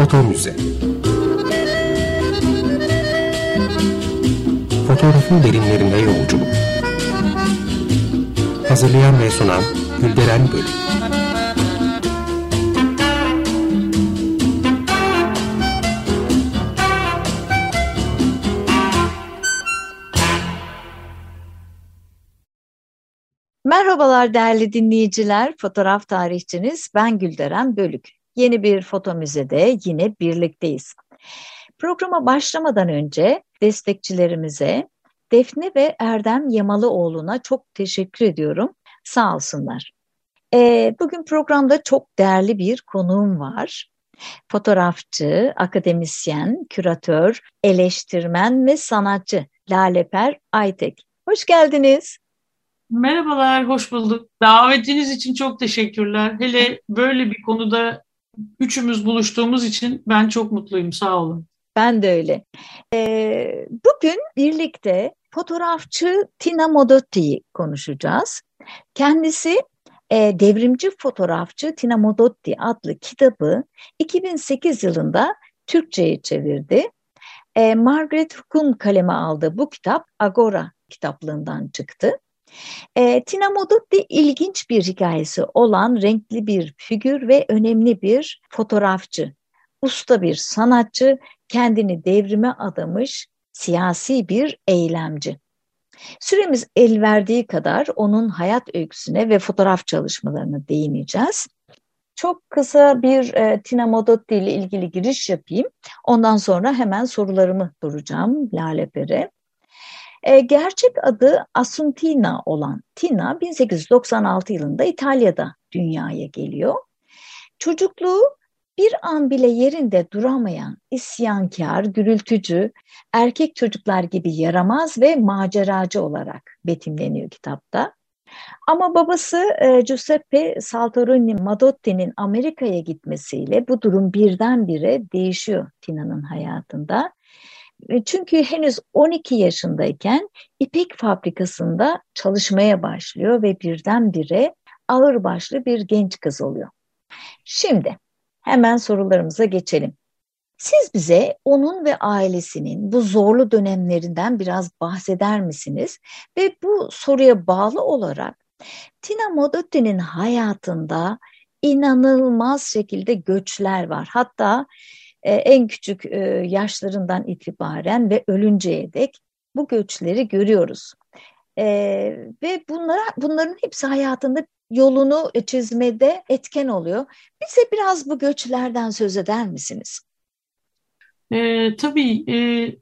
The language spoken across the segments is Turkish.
Foto Müze Fotoğrafın derinlerine yolculuk. Hazırlayan ve sunan Gülderen Bölük Merhabalar değerli dinleyiciler, fotoğraf tarihçiniz. Ben Gülderen Bölük. Yeni bir foto müzede yine birlikteyiz. Programa başlamadan önce destekçilerimize Defne ve Erdem Yamalıoğlu'na çok teşekkür ediyorum. Sağ olsunlar. Ee, bugün programda çok değerli bir konuğum var. Fotoğrafçı, akademisyen, küratör, eleştirmen ve sanatçı Laleper Aytek. Hoş geldiniz. Merhabalar, hoş bulduk. Davetiniz için çok teşekkürler. Hele böyle bir konuda üçümüz buluştuğumuz için ben çok mutluyum. Sağ olun. Ben de öyle. Ee, bugün birlikte fotoğrafçı Tina Modotti'yi konuşacağız. Kendisi e, devrimci fotoğrafçı Tina Modotti adlı kitabı 2008 yılında Türkçe'ye çevirdi. E, Margaret Hook'un kaleme aldığı bu kitap Agora kitaplığından çıktı. E, Tina Modotti ilginç bir hikayesi olan renkli bir figür ve önemli bir fotoğrafçı. Usta bir sanatçı, kendini devrime adamış siyasi bir eylemci. Süremiz el verdiği kadar onun hayat öyküsüne ve fotoğraf çalışmalarına değineceğiz. Çok kısa bir e, Tina Modotti ile ilgili giriş yapayım. Ondan sonra hemen sorularımı soracağım Lale Pere. E, gerçek adı Asuntina olan Tina 1896 yılında İtalya'da dünyaya geliyor. Çocukluğu bir an bile yerinde duramayan, isyankar, gürültücü, erkek çocuklar gibi yaramaz ve maceracı olarak betimleniyor kitapta. Ama babası e, Giuseppe Saltorini Madotti'nin Amerika'ya gitmesiyle bu durum birdenbire değişiyor Tina'nın hayatında. E, çünkü henüz 12 yaşındayken ipek fabrikasında çalışmaya başlıyor ve birdenbire ağırbaşlı bir genç kız oluyor. Şimdi hemen sorularımıza geçelim. Siz bize onun ve ailesinin bu zorlu dönemlerinden biraz bahseder misiniz? Ve bu soruya bağlı olarak Tina Modotti'nin hayatında inanılmaz şekilde göçler var. Hatta e, en küçük e, yaşlarından itibaren ve ölünceye dek bu göçleri görüyoruz. E, ve bunlara, bunların hepsi hayatında yolunu çizmede etken oluyor. Bize biraz bu göçlerden söz eder misiniz? E, tabii e,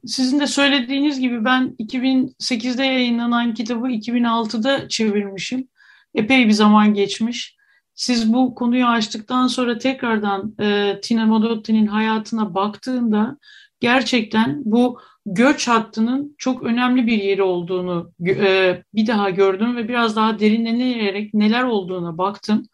sizin de söylediğiniz gibi ben 2008'de yayınlanan kitabı 2006'da çevirmişim. Epey bir zaman geçmiş. Siz bu konuyu açtıktan sonra tekrardan e, Tina Modotti'nin hayatına baktığında gerçekten bu göç hattının çok önemli bir yeri olduğunu e, bir daha gördüm ve biraz daha derinlenerek neler olduğuna baktım.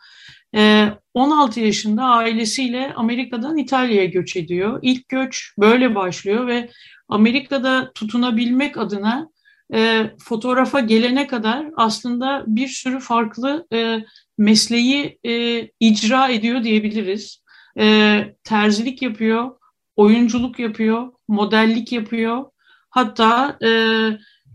E, 16 yaşında ailesiyle Amerika'dan İtalya'ya göç ediyor. İlk göç böyle başlıyor ve Amerika'da tutunabilmek adına e, fotoğrafa gelene kadar aslında bir sürü farklı e, mesleği e, icra ediyor diyebiliriz. E, terzilik yapıyor, oyunculuk yapıyor, modellik yapıyor. Hatta e,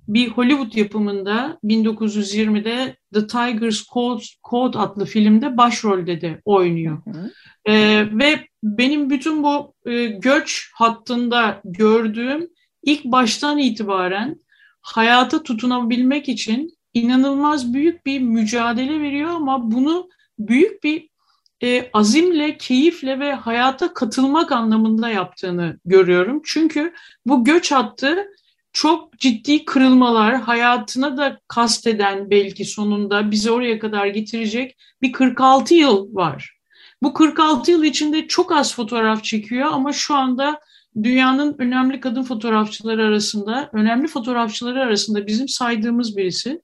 bir Hollywood yapımında 1920'de The Tiger's Code, Code adlı filmde başrolde de oynuyor. Hı hı. E, ve benim bütün bu e, göç hattında gördüğüm ilk baştan itibaren hayata tutunabilmek için inanılmaz büyük bir mücadele veriyor ama bunu büyük bir e, azimle, keyifle ve hayata katılmak anlamında yaptığını görüyorum. Çünkü bu göç hattı çok ciddi kırılmalar, hayatına da kasteden belki sonunda bizi oraya kadar getirecek bir 46 yıl var. Bu 46 yıl içinde çok az fotoğraf çekiyor ama şu anda dünyanın önemli kadın fotoğrafçıları arasında, önemli fotoğrafçıları arasında bizim saydığımız birisi.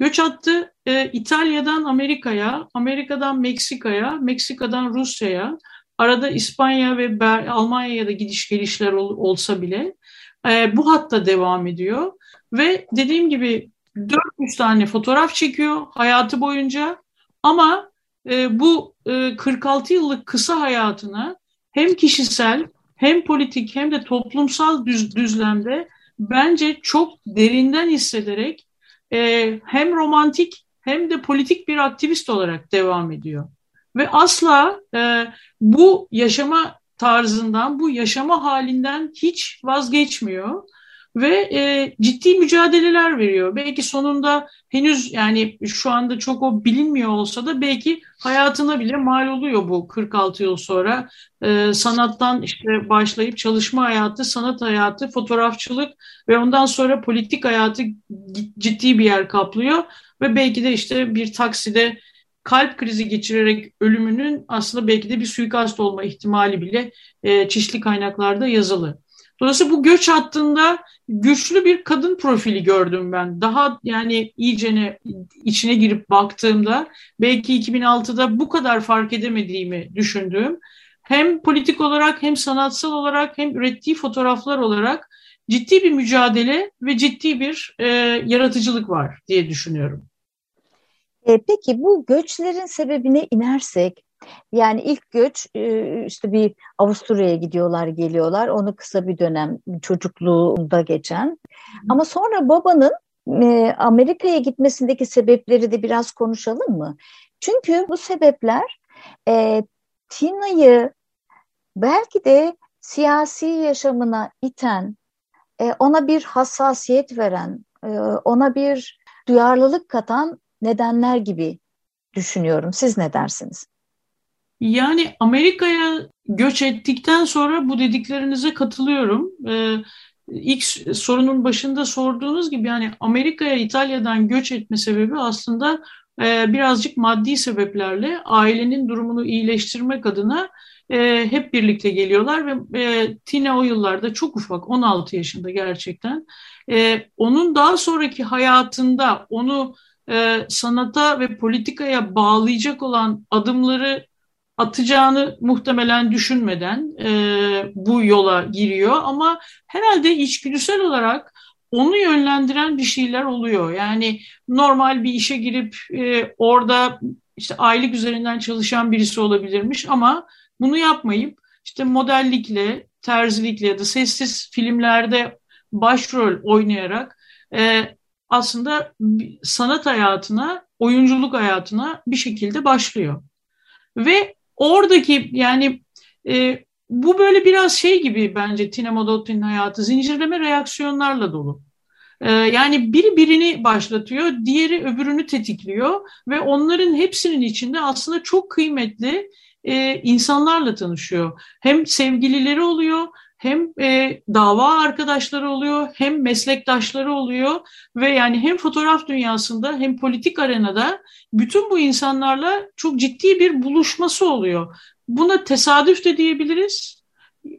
Göç attı e, İtalya'dan Amerika'ya, Amerika'dan Meksika'ya, Meksika'dan Rusya'ya, arada İspanya ve Almanya'ya da gidiş gelişler ol, olsa bile e, bu hatta devam ediyor. Ve dediğim gibi 400 tane fotoğraf çekiyor hayatı boyunca ama e, bu e, 46 yıllık kısa hayatına hem kişisel hem politik hem de toplumsal düz, düzlemde bence çok derinden hissederek e, hem romantik hem de politik bir aktivist olarak devam ediyor. Ve asla e, bu yaşama tarzından, bu yaşama halinden hiç vazgeçmiyor ve e, ciddi mücadeleler veriyor. Belki sonunda henüz yani şu anda çok o bilinmiyor olsa da belki hayatına bile mal oluyor bu 46 yıl sonra. E, sanattan işte başlayıp çalışma hayatı, sanat hayatı, fotoğrafçılık ve ondan sonra politik hayatı ciddi bir yer kaplıyor. Ve belki de işte bir takside kalp krizi geçirerek ölümünün aslında belki de bir suikast olma ihtimali bile e, çeşitli kaynaklarda yazılı. Dolayısıyla bu göç hattında güçlü bir kadın profili gördüm ben. Daha yani iyicene içine girip baktığımda belki 2006'da bu kadar fark edemediğimi düşündüğüm hem politik olarak hem sanatsal olarak hem ürettiği fotoğraflar olarak ciddi bir mücadele ve ciddi bir e, yaratıcılık var diye düşünüyorum. E, peki bu göçlerin sebebine inersek yani ilk göç e, işte bir Avusturya'ya gidiyorlar geliyorlar onu kısa bir dönem çocukluğunda geçen ama sonra babanın e, Amerika'ya gitmesindeki sebepleri de biraz konuşalım mı? Çünkü bu sebepler e, Tina'yı belki de siyasi yaşamına iten, e, ona bir hassasiyet veren, e, ona bir duyarlılık katan nedenler gibi düşünüyorum. Siz ne dersiniz? Yani Amerika'ya göç ettikten sonra bu dediklerinize katılıyorum. Ee, ilk sorunun başında sorduğunuz gibi yani Amerika'ya İtalya'dan göç etme sebebi aslında e, birazcık maddi sebeplerle ailenin durumunu iyileştirmek adına e, hep birlikte geliyorlar ve e, Tina o yıllarda çok ufak 16 yaşında gerçekten. E, onun daha sonraki hayatında onu e, sanata ve politikaya bağlayacak olan adımları atacağını muhtemelen düşünmeden e, bu yola giriyor ama herhalde içgüdüsel olarak onu yönlendiren bir şeyler oluyor. Yani normal bir işe girip e, orada işte aylık üzerinden çalışan birisi olabilirmiş ama bunu yapmayıp işte modellikle, terzilikle ya da sessiz filmlerde başrol oynayarak e, aslında sanat hayatına, oyunculuk hayatına bir şekilde başlıyor. Ve oradaki yani e, bu böyle biraz şey gibi bence Tina Modotti'nin hayatı zincirleme reaksiyonlarla dolu. E, yani biri birini başlatıyor, diğeri öbürünü tetikliyor ve onların hepsinin içinde aslında çok kıymetli e, insanlarla tanışıyor. Hem sevgilileri oluyor hem e, dava arkadaşları oluyor hem meslektaşları oluyor ve yani hem fotoğraf dünyasında hem politik arenada bütün bu insanlarla çok ciddi bir buluşması oluyor. Buna tesadüf de diyebiliriz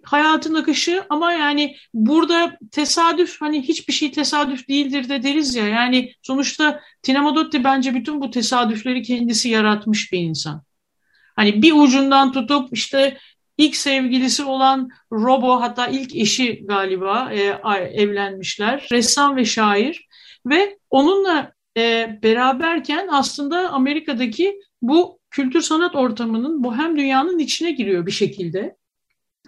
hayatın akışı ama yani burada tesadüf hani hiçbir şey tesadüf değildir de deriz ya yani sonuçta Tina Modotti bence bütün bu tesadüfleri kendisi yaratmış bir insan. Hani bir ucundan tutup işte ilk sevgilisi olan Robo hatta ilk eşi galiba e, evlenmişler. Ressam ve şair ve onunla e, beraberken aslında Amerika'daki bu kültür sanat ortamının bohem dünyanın içine giriyor bir şekilde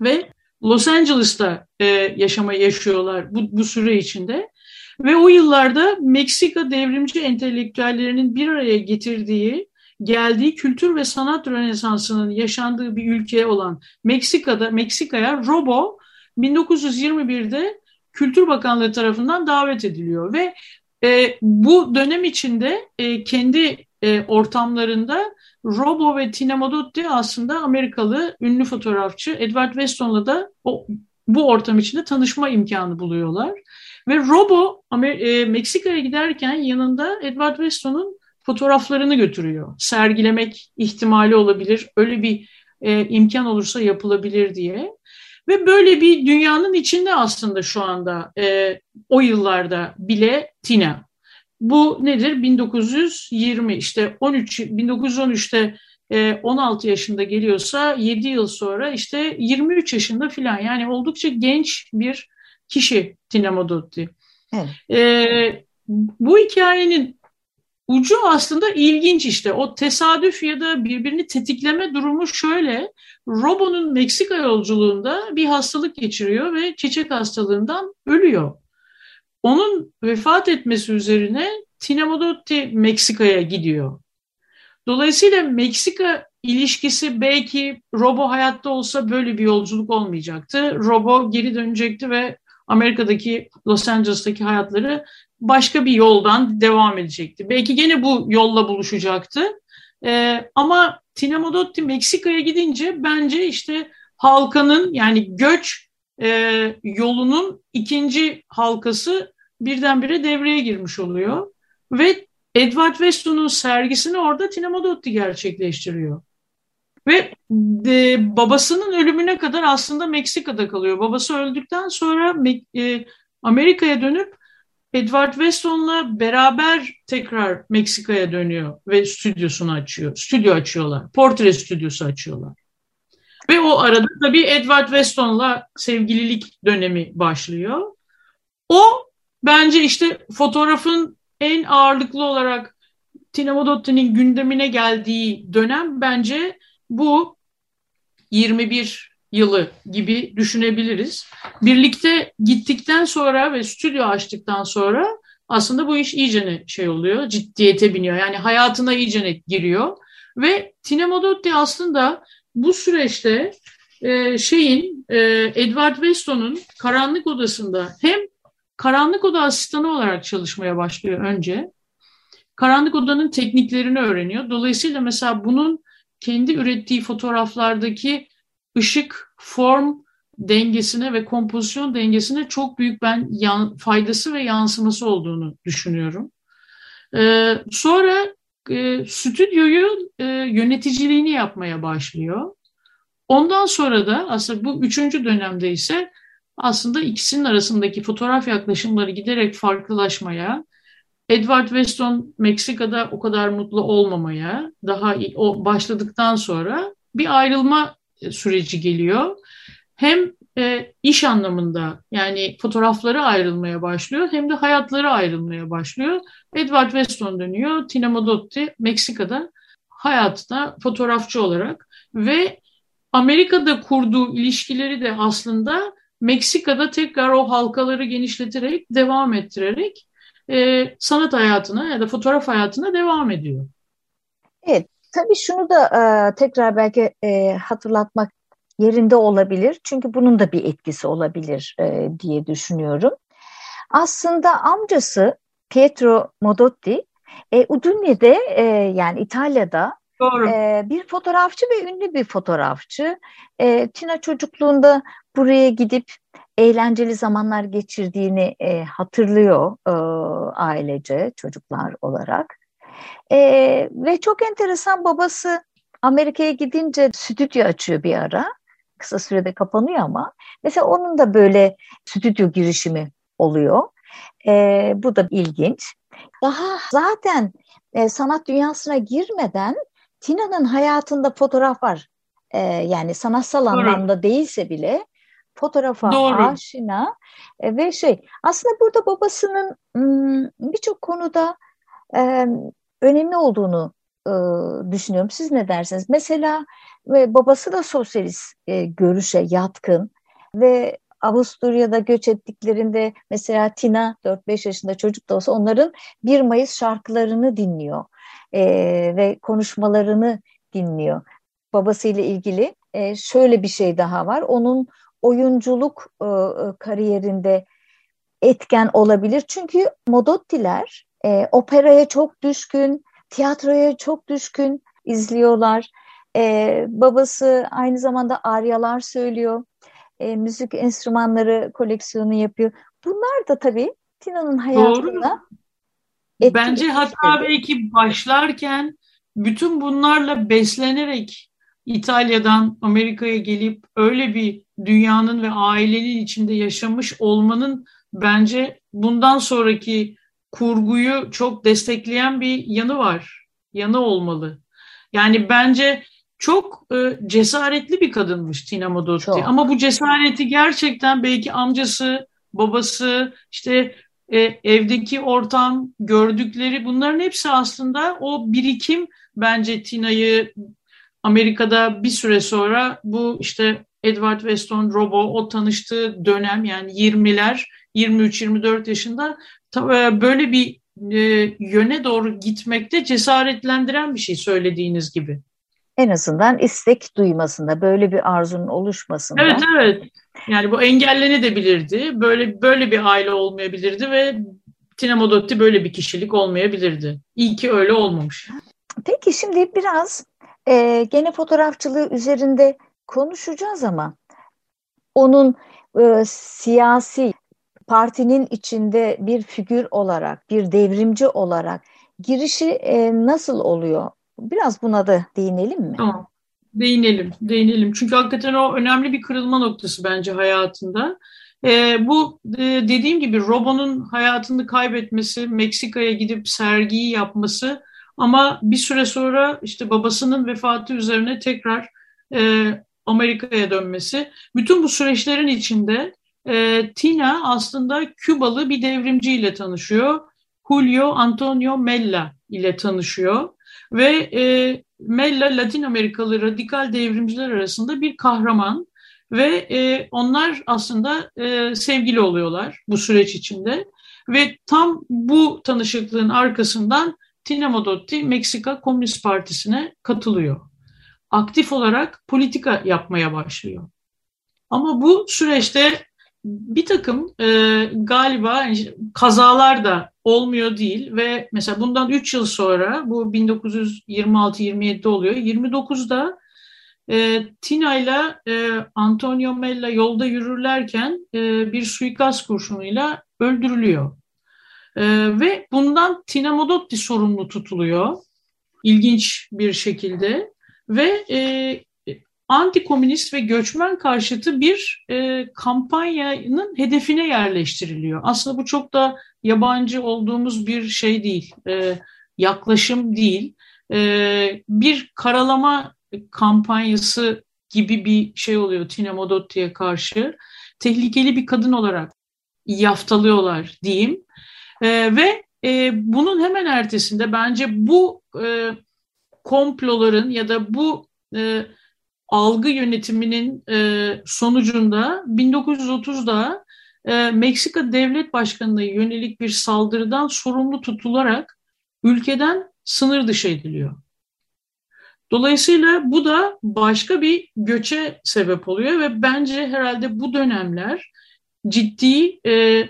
ve Los Angeles'ta e, yaşama yaşıyorlar bu, bu süre içinde ve o yıllarda Meksika devrimci entelektüellerinin bir araya getirdiği geldiği kültür ve sanat rönesansının yaşandığı bir ülke olan Meksika'da Meksika'ya Robo 1921'de Kültür Bakanlığı tarafından davet ediliyor ve e, bu dönem içinde e, kendi e, ortamlarında Robo ve Tina Modotti aslında Amerikalı ünlü fotoğrafçı Edward Weston'la da o, bu ortam içinde tanışma imkanı buluyorlar. Ve Robo e, Meksika'ya giderken yanında Edward Weston'un fotoğraflarını götürüyor. Sergilemek ihtimali olabilir. Öyle bir e, imkan olursa yapılabilir diye. Ve böyle bir dünyanın içinde aslında şu anda e, o yıllarda bile Tina. Bu nedir? 1920 işte 13 1913'te e, 16 yaşında geliyorsa 7 yıl sonra işte 23 yaşında filan yani oldukça genç bir kişi Tina Modotti. Evet. E, bu hikayenin ucu aslında ilginç işte. O tesadüf ya da birbirini tetikleme durumu şöyle. Robo'nun Meksika yolculuğunda bir hastalık geçiriyor ve çiçek hastalığından ölüyor. Onun vefat etmesi üzerine Tina Modotti Meksika'ya gidiyor. Dolayısıyla Meksika ilişkisi belki Robo hayatta olsa böyle bir yolculuk olmayacaktı. Robo geri dönecekti ve Amerika'daki Los Angeles'taki hayatları başka bir yoldan devam edecekti. Belki gene bu yolla buluşacaktı. Ee, ama Tina Modotti Meksika'ya gidince bence işte halkanın yani göç e, yolunun ikinci halkası birdenbire devreye girmiş oluyor. Ve Edward Weston'un sergisini orada Tina Modotti gerçekleştiriyor. Ve e, babasının ölümüne kadar aslında Meksika'da kalıyor. Babası öldükten sonra e, Amerika'ya dönüp Edward Weston'la beraber tekrar Meksika'ya dönüyor ve stüdyosunu açıyor. Stüdyo açıyorlar. Portre stüdyosu açıyorlar. Ve o arada tabii Edward Weston'la sevgililik dönemi başlıyor. O bence işte fotoğrafın en ağırlıklı olarak Tina Modotti'nin gündemine geldiği dönem bence bu 21 yılı gibi düşünebiliriz. Birlikte gittikten sonra ve stüdyo açtıktan sonra aslında bu iş iyice şey oluyor, ciddiyete biniyor. Yani hayatına iyice giriyor. Ve Tina Modotti aslında bu süreçte e, şeyin e, Edward Weston'un Karanlık Odası'nda hem Karanlık Oda asistanı olarak çalışmaya başlıyor önce. Karanlık Oda'nın tekniklerini öğreniyor. Dolayısıyla mesela bunun kendi ürettiği fotoğraflardaki ışık, form dengesine ve kompozisyon dengesine çok büyük ben yan, faydası ve yansıması olduğunu düşünüyorum. Ee, sonra e, stüdyoyu e, yöneticiliğini yapmaya başlıyor. Ondan sonra da aslında bu üçüncü dönemde ise aslında ikisinin arasındaki fotoğraf yaklaşımları giderek farklılaşmaya, Edward Weston Meksika'da o kadar mutlu olmamaya, daha o başladıktan sonra bir ayrılma süreci geliyor. Hem e, iş anlamında yani fotoğrafları ayrılmaya başlıyor hem de hayatları ayrılmaya başlıyor. Edward Weston dönüyor, Tina Modotti Meksika'da hayatına fotoğrafçı olarak ve Amerika'da kurduğu ilişkileri de aslında Meksika'da tekrar o halkaları genişleterek, devam ettirerek e, sanat hayatına ya da fotoğraf hayatına devam ediyor. Evet, tabii şunu da e, tekrar belki e, hatırlatmak yerinde olabilir. Çünkü bunun da bir etkisi olabilir e, diye düşünüyorum. Aslında amcası Pietro Modotti e, Udinne'de e, yani İtalya'da Doğru. E, bir fotoğrafçı ve ünlü bir fotoğrafçı. E, Tina çocukluğunda buraya gidip eğlenceli zamanlar geçirdiğini e, hatırlıyor e, ailece çocuklar olarak. E, ve çok enteresan babası Amerika'ya gidince stüdyo açıyor bir ara. Kısa sürede kapanıyor ama. Mesela onun da böyle stüdyo girişimi oluyor. E, bu da ilginç. Daha zaten e, sanat dünyasına girmeden Tina'nın hayatında fotoğraf var. E, yani sanatsal Doğru. anlamda değilse bile fotoğrafa Doğru. aşina e, ve şey aslında burada babasının birçok konuda e, önemli olduğunu e, düşünüyorum. Siz ne dersiniz? Mesela ve babası da sosyalist e, görüşe yatkın ve Avusturya'da göç ettiklerinde mesela Tina 4-5 yaşında çocuk da olsa onların 1 Mayıs şarkılarını dinliyor e, ve konuşmalarını dinliyor. Babasıyla ilgili e, şöyle bir şey daha var. Onun oyunculuk e, e, kariyerinde etken olabilir. Çünkü Modottiler e, operaya çok düşkün, tiyatroya çok düşkün izliyorlar. E, babası aynı zamanda aryalar söylüyor. E, müzik enstrümanları koleksiyonu yapıyor. Bunlar da tabii Tina'nın hayatında Bence hatta belki başlarken bütün bunlarla beslenerek İtalya'dan Amerika'ya gelip öyle bir dünyanın ve ailenin içinde yaşamış olmanın bence bundan sonraki kurguyu çok destekleyen bir yanı var. Yanı olmalı. Yani bence çok e, cesaretli bir kadınmış Tina Modotti. Çok. Ama bu cesareti gerçekten belki amcası, babası, işte e, evdeki ortam, gördükleri bunların hepsi aslında o birikim bence Tina'yı Amerika'da bir süre sonra bu işte Edward Weston Robo o tanıştığı dönem yani 20'ler 23-24 yaşında e, böyle bir e, yöne doğru gitmekte cesaretlendiren bir şey söylediğiniz gibi. En azından istek duymasında, böyle bir arzunun oluşmasında. Evet, evet. Yani bu engellenebilirdi. Böyle böyle bir aile olmayabilirdi ve Tina Modotti böyle bir kişilik olmayabilirdi. İyi ki öyle olmamış. Peki şimdi biraz e, gene fotoğrafçılığı üzerinde konuşacağız ama onun e, siyasi partinin içinde bir figür olarak, bir devrimci olarak girişi e, nasıl oluyor? Biraz buna da değinelim mi? Tamam. Değinelim, değinelim. Çünkü hakikaten o önemli bir kırılma noktası bence hayatında. E, bu e, dediğim gibi Robo'nun hayatını kaybetmesi, Meksika'ya gidip sergiyi yapması ama bir süre sonra işte babasının vefatı üzerine tekrar e, Amerika'ya dönmesi. Bütün bu süreçlerin içinde e, Tina aslında Kübalı bir devrimciyle tanışıyor. Julio Antonio Mella ile tanışıyor ve e, Mella Latin Amerikalı radikal devrimciler arasında bir kahraman ve e, onlar aslında e, sevgili oluyorlar bu süreç içinde ve tam bu tanışıklığın arkasından Tina Modotti Meksika Komünist Partisi'ne katılıyor. Aktif olarak politika yapmaya başlıyor. Ama bu süreçte bir takım e, galiba kazalar da olmuyor değil ve mesela bundan 3 yıl sonra bu 1926-27'de oluyor. 29'da e, Tina ile e, Antonio Mella yolda yürürlerken e, bir suikast kurşunuyla öldürülüyor. E, ve bundan Tina Modotti sorumlu tutuluyor. İlginç bir şekilde ve e, antikomünist ve göçmen karşıtı bir e, kampanyanın hedefine yerleştiriliyor. Aslında bu çok da yabancı olduğumuz bir şey değil, e, yaklaşım değil. E, bir karalama kampanyası gibi bir şey oluyor Tina Modotti'ye karşı. Tehlikeli bir kadın olarak yaftalıyorlar diyeyim. E, ve e, bunun hemen ertesinde bence bu e, komploların ya da bu e, algı yönetiminin e, sonucunda 1930'da e, Meksika Devlet Başkanı'na yönelik bir saldırıdan sorumlu tutularak ülkeden sınır dışı ediliyor. Dolayısıyla bu da başka bir göçe sebep oluyor ve bence herhalde bu dönemler ciddi e,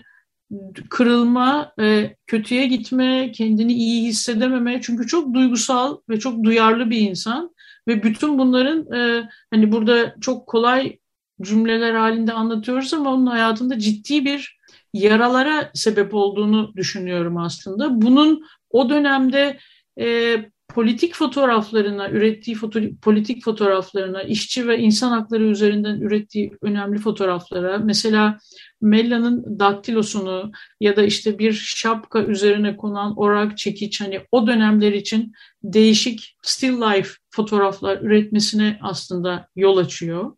kırılma, e, kötüye gitme, kendini iyi hissedememe çünkü çok duygusal ve çok duyarlı bir insan ve bütün bunların e, hani burada çok kolay cümleler halinde anlatıyoruz ama onun hayatında ciddi bir yaralara sebep olduğunu düşünüyorum aslında. Bunun o dönemde e, politik fotoğraflarına, ürettiği foto politik fotoğraflarına, işçi ve insan hakları üzerinden ürettiği önemli fotoğraflara, mesela Mella'nın daktilosunu ya da işte bir şapka üzerine konan orak çekiç hani o dönemler için değişik still life fotoğraflar üretmesine aslında yol açıyor.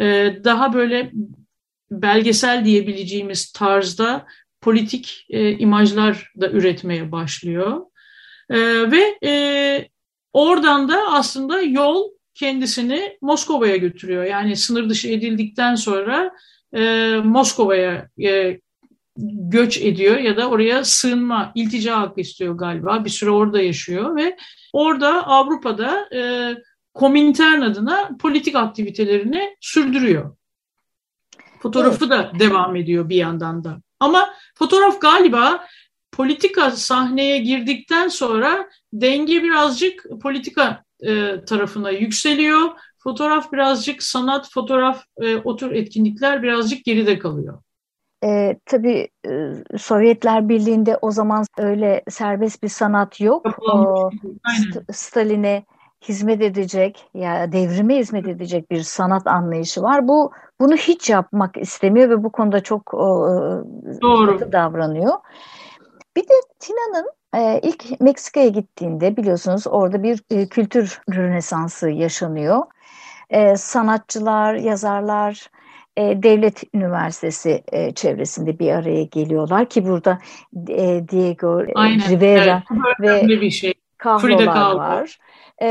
Ee, daha böyle belgesel diyebileceğimiz tarzda politik e, imajlar da üretmeye başlıyor. E, ve e, oradan da aslında yol kendisini Moskova'ya götürüyor. Yani sınır dışı edildikten sonra e, Moskova'ya e, göç ediyor ya da oraya sığınma, iltica hakkı istiyor galiba. Bir süre orada yaşıyor ve orada Avrupa'da e, Komintern adına politik aktivitelerini sürdürüyor. Fotoğrafı evet. da devam ediyor bir yandan da. Ama fotoğraf galiba politika sahneye girdikten sonra denge birazcık politika e, tarafına yükseliyor. Fotoğraf birazcık sanat, fotoğraf, e, o tür etkinlikler birazcık geride kalıyor. E, tabii e, Sovyetler Birliği'nde o zaman öyle serbest bir sanat yok. O, St Stalin'e hizmet edecek ya devrime hizmet edecek bir sanat anlayışı var. Bu bunu hiç yapmak istemiyor ve bu konuda çok o, Doğru. davranıyor. Bir de Tina'nın e, ilk Meksika'ya gittiğinde biliyorsunuz orada bir e, kültür rönesansı yaşanıyor. E, sanatçılar, yazarlar e, devlet üniversitesi e, çevresinde bir araya geliyorlar ki burada e, Diego Aynen, Rivera evet, ve bir şey. Kahlolar var. E,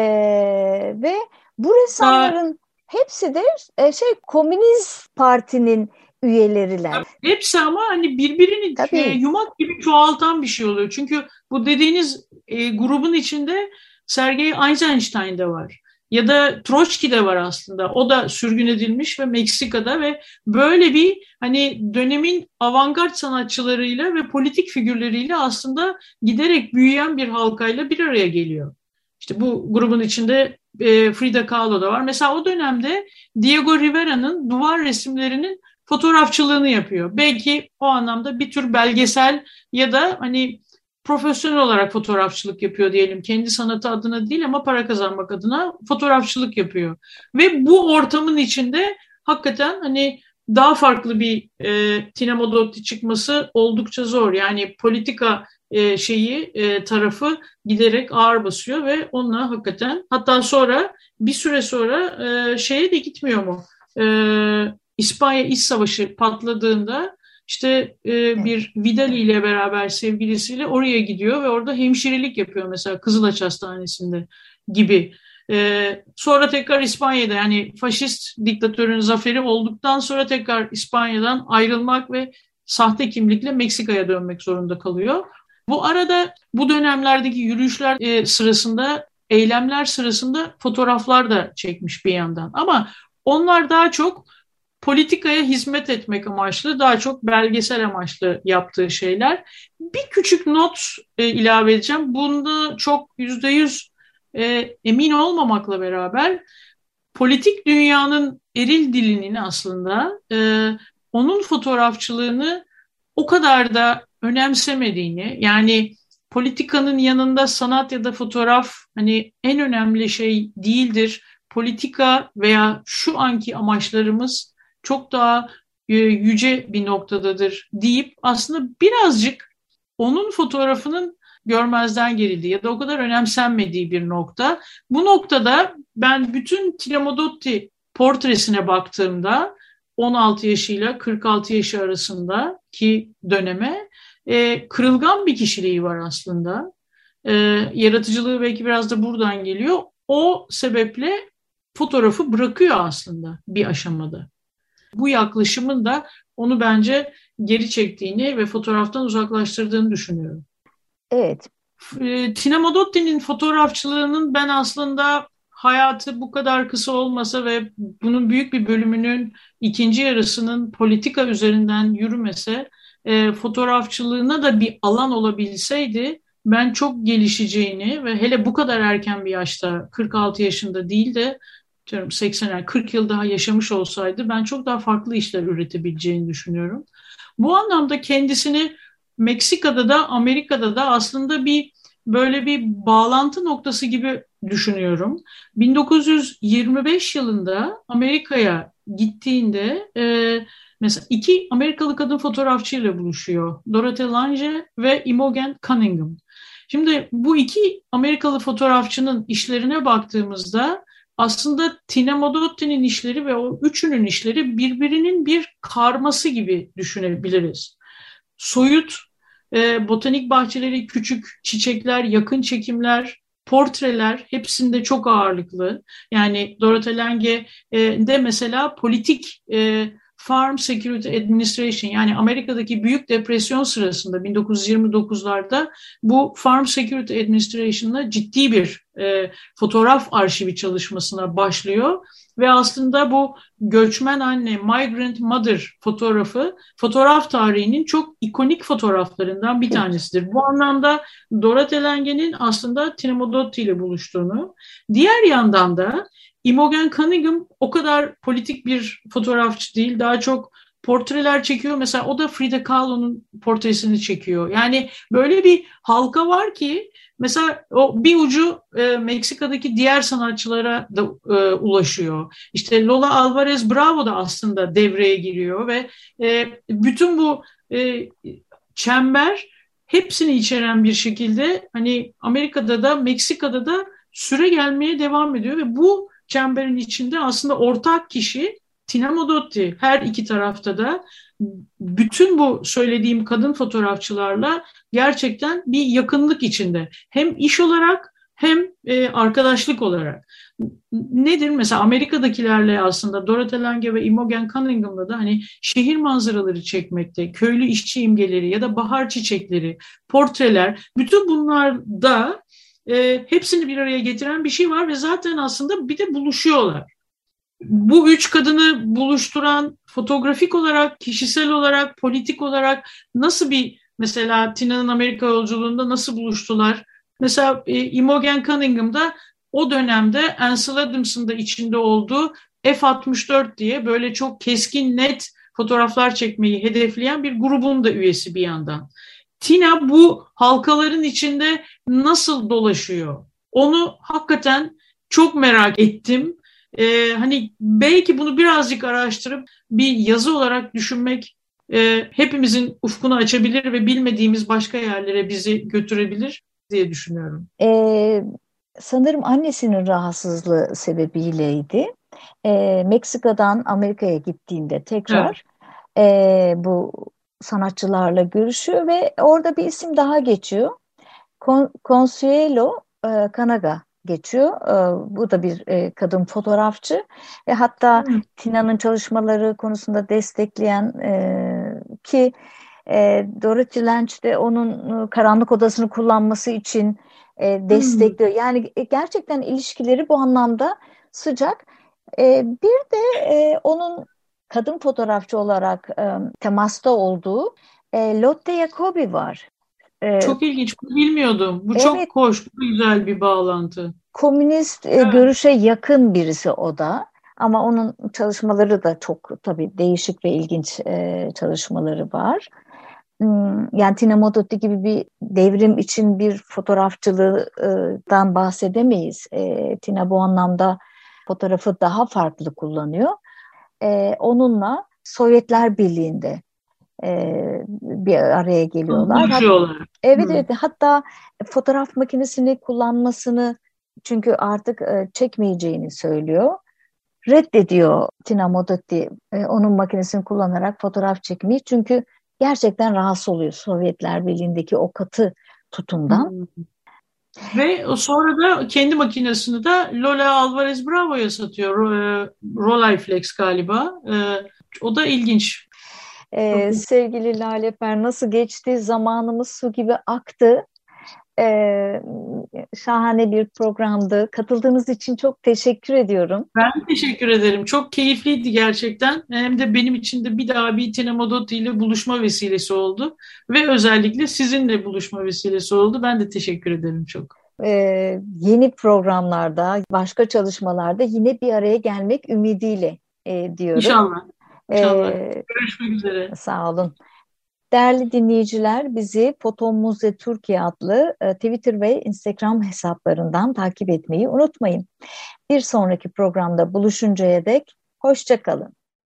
ve bu ressamların Aa, hepsi de e, şey Komünist Parti'nin üyeleriler. Hepsi ama hani birbirini Tabii. E, yumak gibi çoğaltan bir şey oluyor. Çünkü bu dediğiniz e, grubun içinde Sergey Eisenstein de var. Ya da Troçki de var aslında. O da sürgün edilmiş ve Meksika'da ve böyle bir hani dönemin avantgard sanatçılarıyla ve politik figürleriyle aslında giderek büyüyen bir halkayla bir araya geliyor. İşte bu grubun içinde e, Frida Kahlo da var. Mesela o dönemde Diego Rivera'nın duvar resimlerinin fotoğrafçılığını yapıyor. Belki o anlamda bir tür belgesel ya da hani profesyonel olarak fotoğrafçılık yapıyor diyelim. Kendi sanatı adına değil ama para kazanmak adına fotoğrafçılık yapıyor. Ve bu ortamın içinde hakikaten hani daha farklı bir e, Tina Modotti çıkması oldukça zor. Yani politika e, şeyi e, tarafı giderek ağır basıyor ve onunla hakikaten hatta sonra bir süre sonra e, şeye de gitmiyor mu? E, İspanya İç Savaşı patladığında işte e, bir Vidali ile beraber sevgilisiyle oraya gidiyor ve orada hemşirelik yapıyor mesela Kızılaç Hastanesi'nde gibi. E, sonra tekrar İspanya'da yani faşist diktatörün zaferi olduktan sonra tekrar İspanya'dan ayrılmak ve sahte kimlikle Meksika'ya dönmek zorunda kalıyor. Bu arada bu dönemlerdeki yürüyüşler e, sırasında, eylemler sırasında fotoğraflar da çekmiş bir yandan. Ama onlar daha çok politikaya hizmet etmek amaçlı, daha çok belgesel amaçlı yaptığı şeyler. Bir küçük not e, ilave edeceğim. Bunda çok yüzde yüz e, emin olmamakla beraber politik dünyanın eril dilinin aslında e, onun fotoğrafçılığını o kadar da önemsemediğini yani politikanın yanında sanat ya da fotoğraf hani en önemli şey değildir. Politika veya şu anki amaçlarımız çok daha e, yüce bir noktadadır deyip aslında birazcık onun fotoğrafının görmezden gerildiği ya da o kadar önemsenmediği bir nokta. Bu noktada ben bütün Tilamodotti portresine baktığımda 16 yaşıyla 46 yaşı arasındaki döneme e, kırılgan bir kişiliği var aslında. E, yaratıcılığı belki biraz da buradan geliyor. O sebeple fotoğrafı bırakıyor aslında bir aşamada. Bu yaklaşımın da onu bence geri çektiğini ve fotoğraftan uzaklaştırdığını düşünüyorum. Evet. E, Tina Modotti'nin fotoğrafçılığının ben aslında hayatı bu kadar kısa olmasa ve bunun büyük bir bölümünün ikinci yarısının politika üzerinden yürümese e, fotoğrafçılığına da bir alan olabilseydi ben çok gelişeceğini ve hele bu kadar erken bir yaşta 46 yaşında değil de diyorum 80 40 yıl daha yaşamış olsaydı ben çok daha farklı işler üretebileceğini düşünüyorum. Bu anlamda kendisini Meksika'da da Amerika'da da aslında bir böyle bir bağlantı noktası gibi düşünüyorum. 1925 yılında Amerika'ya gittiğinde e, mesela iki Amerikalı kadın fotoğrafçıyla buluşuyor. Dorothy Lange ve Imogen Cunningham. Şimdi bu iki Amerikalı fotoğrafçının işlerine baktığımızda aslında Tina Modotti'nin işleri ve o üçünün işleri birbirinin bir karması gibi düşünebiliriz. Soyut, e, botanik bahçeleri, küçük çiçekler, yakın çekimler, portreler hepsinde çok ağırlıklı. Yani Dorothy Lange e, de mesela politik e, Farm Security Administration yani Amerika'daki büyük depresyon sırasında 1929'larda bu Farm Security Administration'la ciddi bir e, fotoğraf arşivi çalışmasına başlıyor ve aslında bu göçmen anne, migrant mother fotoğrafı fotoğraf tarihinin çok ikonik fotoğraflarından bir tanesidir. Bu anlamda Dorothy Lange'nin aslında Tinamodotti ile buluştuğunu, diğer yandan da Imogen Cunningham o kadar politik bir fotoğrafçı değil. Daha çok portreler çekiyor. Mesela o da Frida Kahlo'nun portresini çekiyor. Yani böyle bir halka var ki mesela o bir ucu e, Meksika'daki diğer sanatçılara da e, ulaşıyor. İşte Lola Alvarez Bravo da aslında devreye giriyor ve e, bütün bu e, çember hepsini içeren bir şekilde hani Amerika'da da Meksika'da da süre gelmeye devam ediyor ve bu çemberin içinde aslında ortak kişi Tina Modotti her iki tarafta da bütün bu söylediğim kadın fotoğrafçılarla gerçekten bir yakınlık içinde. Hem iş olarak hem e, arkadaşlık olarak. Nedir? Mesela Amerika'dakilerle aslında Dorothy Lange ve Imogen Cunningham'la da hani şehir manzaraları çekmekte, köylü işçi imgeleri ya da bahar çiçekleri, portreler, bütün bunlarda e, hepsini bir araya getiren bir şey var ve zaten aslında bir de buluşuyorlar. Bu üç kadını buluşturan fotoğrafik olarak, kişisel olarak, politik olarak nasıl bir mesela Tina'nın Amerika yolculuğunda nasıl buluştular? Mesela e, Imogen Cunningham'da o dönemde Ansel Adams'ın da içinde olduğu F-64 diye böyle çok keskin net fotoğraflar çekmeyi hedefleyen bir grubun da üyesi bir yandan. Tina bu halkaların içinde nasıl dolaşıyor? Onu hakikaten çok merak ettim. Ee, hani belki bunu birazcık araştırıp bir yazı olarak düşünmek e, hepimizin ufkunu açabilir ve bilmediğimiz başka yerlere bizi götürebilir diye düşünüyorum. Ee, sanırım annesinin rahatsızlığı sebebiyleydi. Ee, Meksika'dan Amerika'ya gittiğinde tekrar evet. e, bu sanatçılarla görüşüyor ve orada bir isim daha geçiyor. Con Consuelo e, Kanaga geçiyor. E, bu da bir e, kadın fotoğrafçı ve hatta hmm. Tina'nın çalışmaları konusunda destekleyen e, ki e, Dorothy Lange de onun e, karanlık odasını kullanması için e, destekliyor. Hmm. Yani gerçekten ilişkileri bu anlamda sıcak. E, bir de e, onun kadın fotoğrafçı olarak e, temasta olduğu e, Lotte Jacobi var. E, çok ilginç, bunu bilmiyordum. Bu evet, çok hoş, bu güzel bir bağlantı. Komünist evet. görüşe yakın birisi o da. Ama onun çalışmaları da çok tabii değişik ve ilginç e, çalışmaları var. Hmm, yani Tina Modotti gibi bir devrim için bir fotoğrafçılıktan bahsedemeyiz. E, Tina bu anlamda fotoğrafı daha farklı kullanıyor. E, onunla Sovyetler Birliği'nde e, bir araya geliyorlar. Hatta, evet evet hatta fotoğraf makinesini kullanmasını çünkü artık e, çekmeyeceğini söylüyor. Reddediyor Tina Modotti e, onun makinesini kullanarak fotoğraf çekmeyi çünkü gerçekten rahatsız oluyor Sovyetler Birliği'ndeki o katı tutumdan. Hmm. Ve sonra da kendi makinesini de Lola Alvarez Bravo'ya satıyor. E, Rolleiflex galiba. E, o da ilginç. Ee, sevgili Lale Per nasıl geçti? Zamanımız su gibi aktı. Ee, şahane bir programdı. Katıldığınız için çok teşekkür ediyorum. Ben teşekkür ederim. Çok keyifliydi gerçekten. Hem de benim için de bir daha bir Tinemodotti ile buluşma vesilesi oldu. Ve özellikle sizinle buluşma vesilesi oldu. Ben de teşekkür ederim çok. Ee, yeni programlarda, başka çalışmalarda yine bir araya gelmek ümidiyle e, diyorum. İnşallah. İnşallah. Ee, Görüşmek üzere. Sağ olun. Değerli dinleyiciler bizi Foto Muze Türkiye adlı e, Twitter ve Instagram hesaplarından takip etmeyi unutmayın. Bir sonraki programda buluşuncaya dek hoşçakalın.